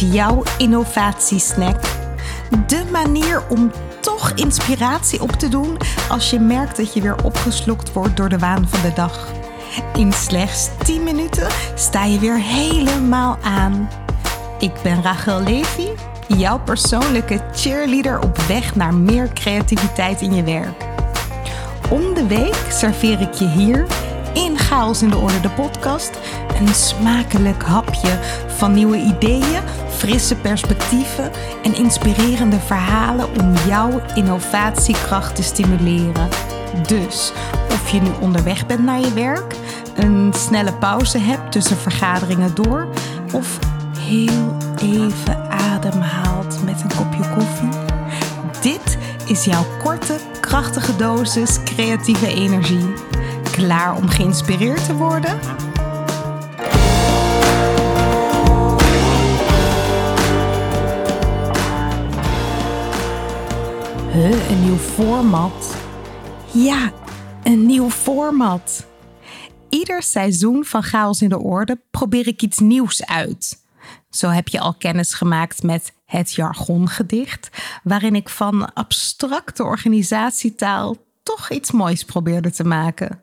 jouw innovatiesnack. De manier om toch inspiratie op te doen als je merkt dat je weer opgeslokt wordt door de waan van de dag. In slechts 10 minuten sta je weer helemaal aan. Ik ben Rachel Levy, jouw persoonlijke cheerleader op weg naar meer creativiteit in je werk. Om de week serveer ik je hier in Chaos in de Orde, de podcast, een smakelijk hapje van nieuwe ideeën, frisse perspectieven en inspirerende verhalen om jouw innovatiekracht te stimuleren. Dus of je nu onderweg bent naar je werk, een snelle pauze hebt tussen vergaderingen door of heel even ademhaalt met een kopje koffie. Dit is jouw korte, krachtige dosis creatieve energie. Klaar om geïnspireerd te worden? Een nieuw format. Ja, een nieuw format. Ieder seizoen van Chaos in de Orde probeer ik iets nieuws uit. Zo heb je al kennis gemaakt met het jargongedicht, waarin ik van abstracte organisatietaal toch iets moois probeerde te maken.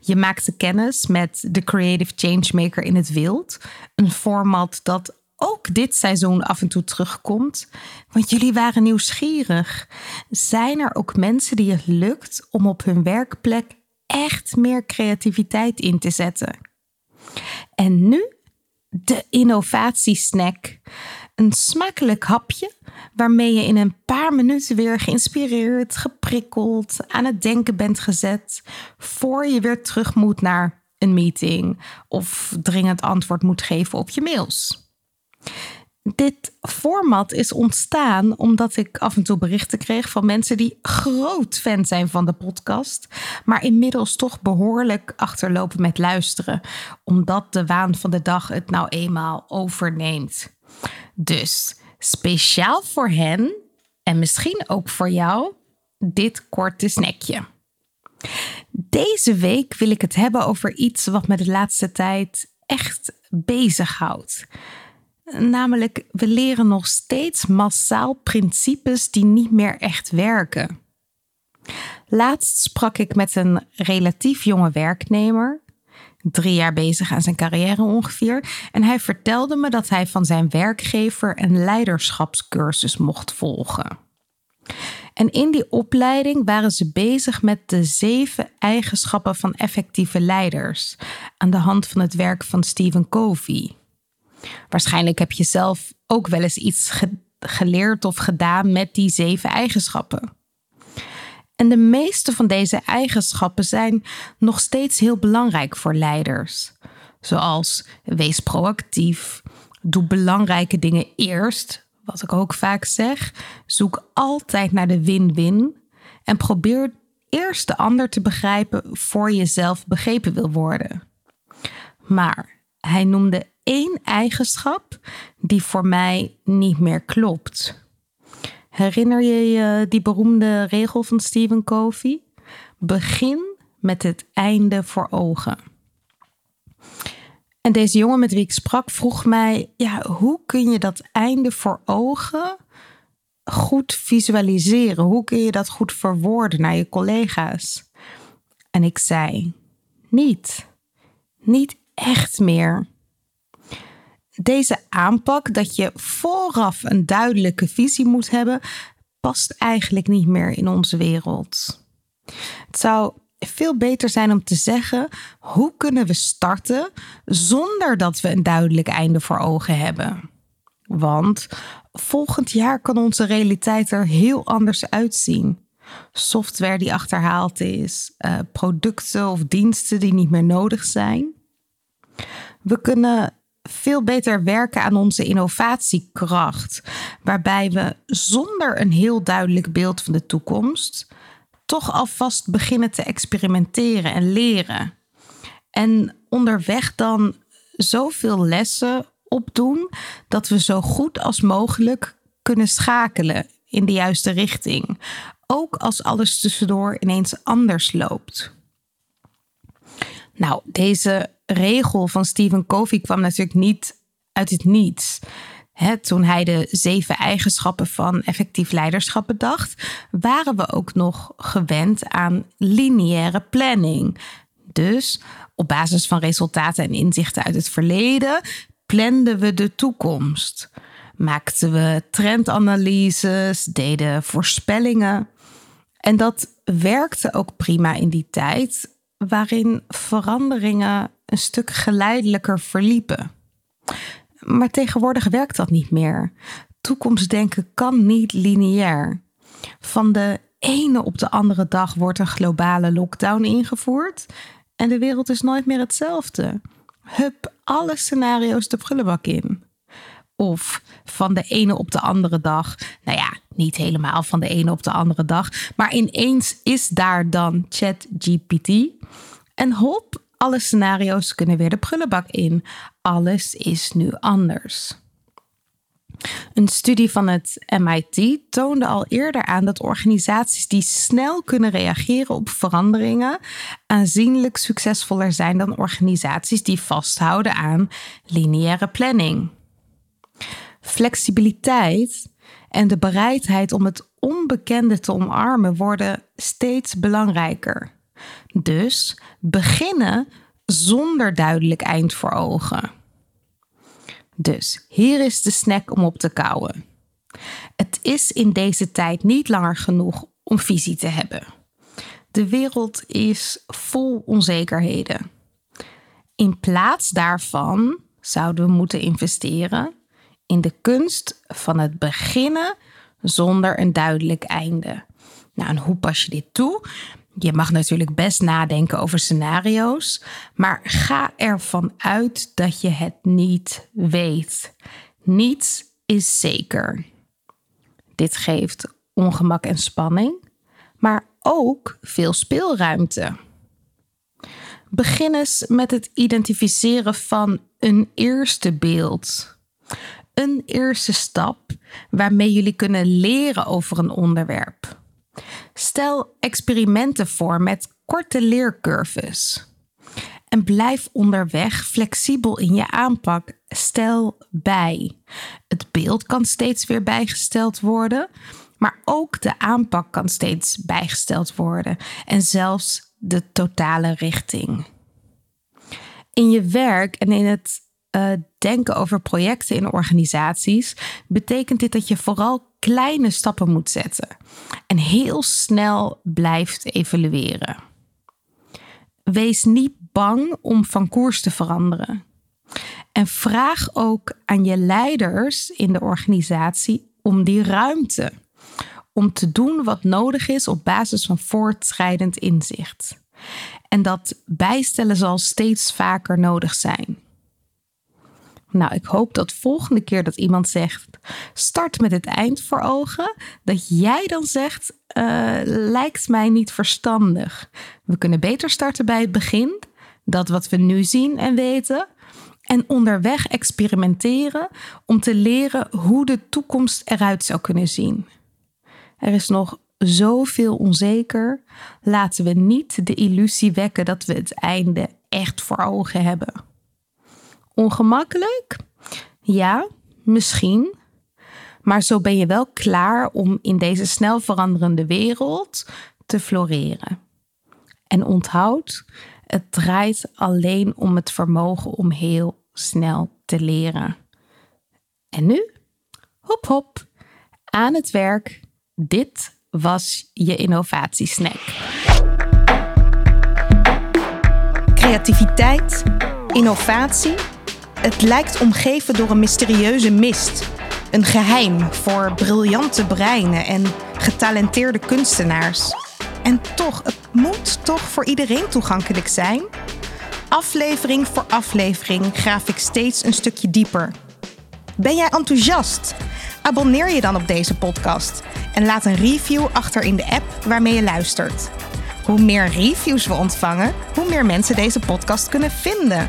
Je maakte kennis met de Creative Changemaker in het wild, een format dat ook dit seizoen af en toe terugkomt, want jullie waren nieuwsgierig. Zijn er ook mensen die het lukt om op hun werkplek echt meer creativiteit in te zetten? En nu de innovatiesnack. Een smakelijk hapje waarmee je in een paar minuten weer geïnspireerd, geprikkeld, aan het denken bent gezet, voor je weer terug moet naar een meeting of dringend antwoord moet geven op je mails. Dit format is ontstaan omdat ik af en toe berichten kreeg van mensen die groot fan zijn van de podcast, maar inmiddels toch behoorlijk achterlopen met luisteren, omdat de waan van de dag het nou eenmaal overneemt. Dus speciaal voor hen en misschien ook voor jou dit korte snackje. Deze week wil ik het hebben over iets wat me de laatste tijd echt bezighoudt. Namelijk, we leren nog steeds massaal principes die niet meer echt werken. Laatst sprak ik met een relatief jonge werknemer, drie jaar bezig aan zijn carrière ongeveer, en hij vertelde me dat hij van zijn werkgever een leiderschapscursus mocht volgen. En in die opleiding waren ze bezig met de zeven eigenschappen van effectieve leiders aan de hand van het werk van Stephen Covey. Waarschijnlijk heb je zelf ook wel eens iets geleerd of gedaan met die zeven eigenschappen. En de meeste van deze eigenschappen zijn nog steeds heel belangrijk voor leiders. Zoals wees proactief, doe belangrijke dingen eerst, wat ik ook vaak zeg. Zoek altijd naar de win-win en probeer eerst de ander te begrijpen voor je zelf begrepen wil worden. Maar hij noemde één eigenschap die voor mij niet meer klopt. Herinner je je die beroemde regel van Stephen Covey? Begin met het einde voor ogen. En deze jongen met wie ik sprak vroeg mij: ja, hoe kun je dat einde voor ogen goed visualiseren? Hoe kun je dat goed verwoorden naar je collega's? En ik zei: niet. Niet echt meer. Deze aanpak dat je vooraf een duidelijke visie moet hebben, past eigenlijk niet meer in onze wereld. Het zou veel beter zijn om te zeggen: hoe kunnen we starten zonder dat we een duidelijk einde voor ogen hebben? Want volgend jaar kan onze realiteit er heel anders uitzien. Software die achterhaald is, eh, producten of diensten die niet meer nodig zijn. We kunnen veel beter werken aan onze innovatiekracht, waarbij we zonder een heel duidelijk beeld van de toekomst toch alvast beginnen te experimenteren en leren. En onderweg dan zoveel lessen opdoen dat we zo goed als mogelijk kunnen schakelen in de juiste richting. Ook als alles tussendoor ineens anders loopt. Nou, deze regel van Stephen Covey kwam natuurlijk niet uit het niets. toen hij de zeven eigenschappen van effectief leiderschap bedacht, waren we ook nog gewend aan lineaire planning. Dus op basis van resultaten en inzichten uit het verleden planden we de toekomst. Maakten we trendanalyses, deden voorspellingen. En dat werkte ook prima in die tijd, waarin veranderingen een stuk geleidelijker verliepen. Maar tegenwoordig werkt dat niet meer. Toekomstdenken kan niet lineair. Van de ene op de andere dag wordt een globale lockdown ingevoerd en de wereld is nooit meer hetzelfde. Hup, alle scenario's de prullenbak in. Of van de ene op de andere dag, nou ja, niet helemaal van de ene op de andere dag, maar ineens is daar dan ChatGPT. En hop, alle scenario's kunnen weer de prullenbak in. Alles is nu anders. Een studie van het MIT toonde al eerder aan dat organisaties die snel kunnen reageren op veranderingen aanzienlijk succesvoller zijn dan organisaties die vasthouden aan lineaire planning. Flexibiliteit en de bereidheid om het onbekende te omarmen worden steeds belangrijker. Dus beginnen zonder duidelijk eind voor ogen. Dus hier is de snack om op te kouwen. Het is in deze tijd niet langer genoeg om visie te hebben. De wereld is vol onzekerheden. In plaats daarvan zouden we moeten investeren in de kunst van het beginnen zonder een duidelijk einde. Nou, en hoe pas je dit toe? Je mag natuurlijk best nadenken over scenario's, maar ga ervan uit dat je het niet weet. Niets is zeker. Dit geeft ongemak en spanning, maar ook veel speelruimte. Begin eens met het identificeren van een eerste beeld. Een eerste stap waarmee jullie kunnen leren over een onderwerp. Stel experimenten voor met korte leercurves. En blijf onderweg flexibel in je aanpak. Stel bij. Het beeld kan steeds weer bijgesteld worden, maar ook de aanpak kan steeds bijgesteld worden en zelfs de totale richting. In je werk en in het uh, denken over projecten in organisaties, betekent dit dat je vooral kleine stappen moet zetten en heel snel blijft evalueren. Wees niet bang om van koers te veranderen. En vraag ook aan je leiders in de organisatie om die ruimte. Om te doen wat nodig is op basis van voortschrijdend inzicht. En dat bijstellen zal steeds vaker nodig zijn. Nou, ik hoop dat volgende keer dat iemand zegt: start met het eind voor ogen, dat jij dan zegt: uh, lijkt mij niet verstandig. We kunnen beter starten bij het begin, dat wat we nu zien en weten, en onderweg experimenteren om te leren hoe de toekomst eruit zou kunnen zien. Er is nog zoveel onzeker. Laten we niet de illusie wekken dat we het einde echt voor ogen hebben. Ongemakkelijk? Ja, misschien. Maar zo ben je wel klaar om in deze snel veranderende wereld te floreren. En onthoud, het draait alleen om het vermogen om heel snel te leren. En nu, hop hop, aan het werk. Dit was je innovatiesnack. Creativiteit, innovatie het lijkt omgeven door een mysterieuze mist. Een geheim voor briljante breinen en getalenteerde kunstenaars. En toch, het moet toch voor iedereen toegankelijk zijn? Aflevering voor aflevering graaf ik steeds een stukje dieper. Ben jij enthousiast? Abonneer je dan op deze podcast en laat een review achter in de app waarmee je luistert. Hoe meer reviews we ontvangen, hoe meer mensen deze podcast kunnen vinden.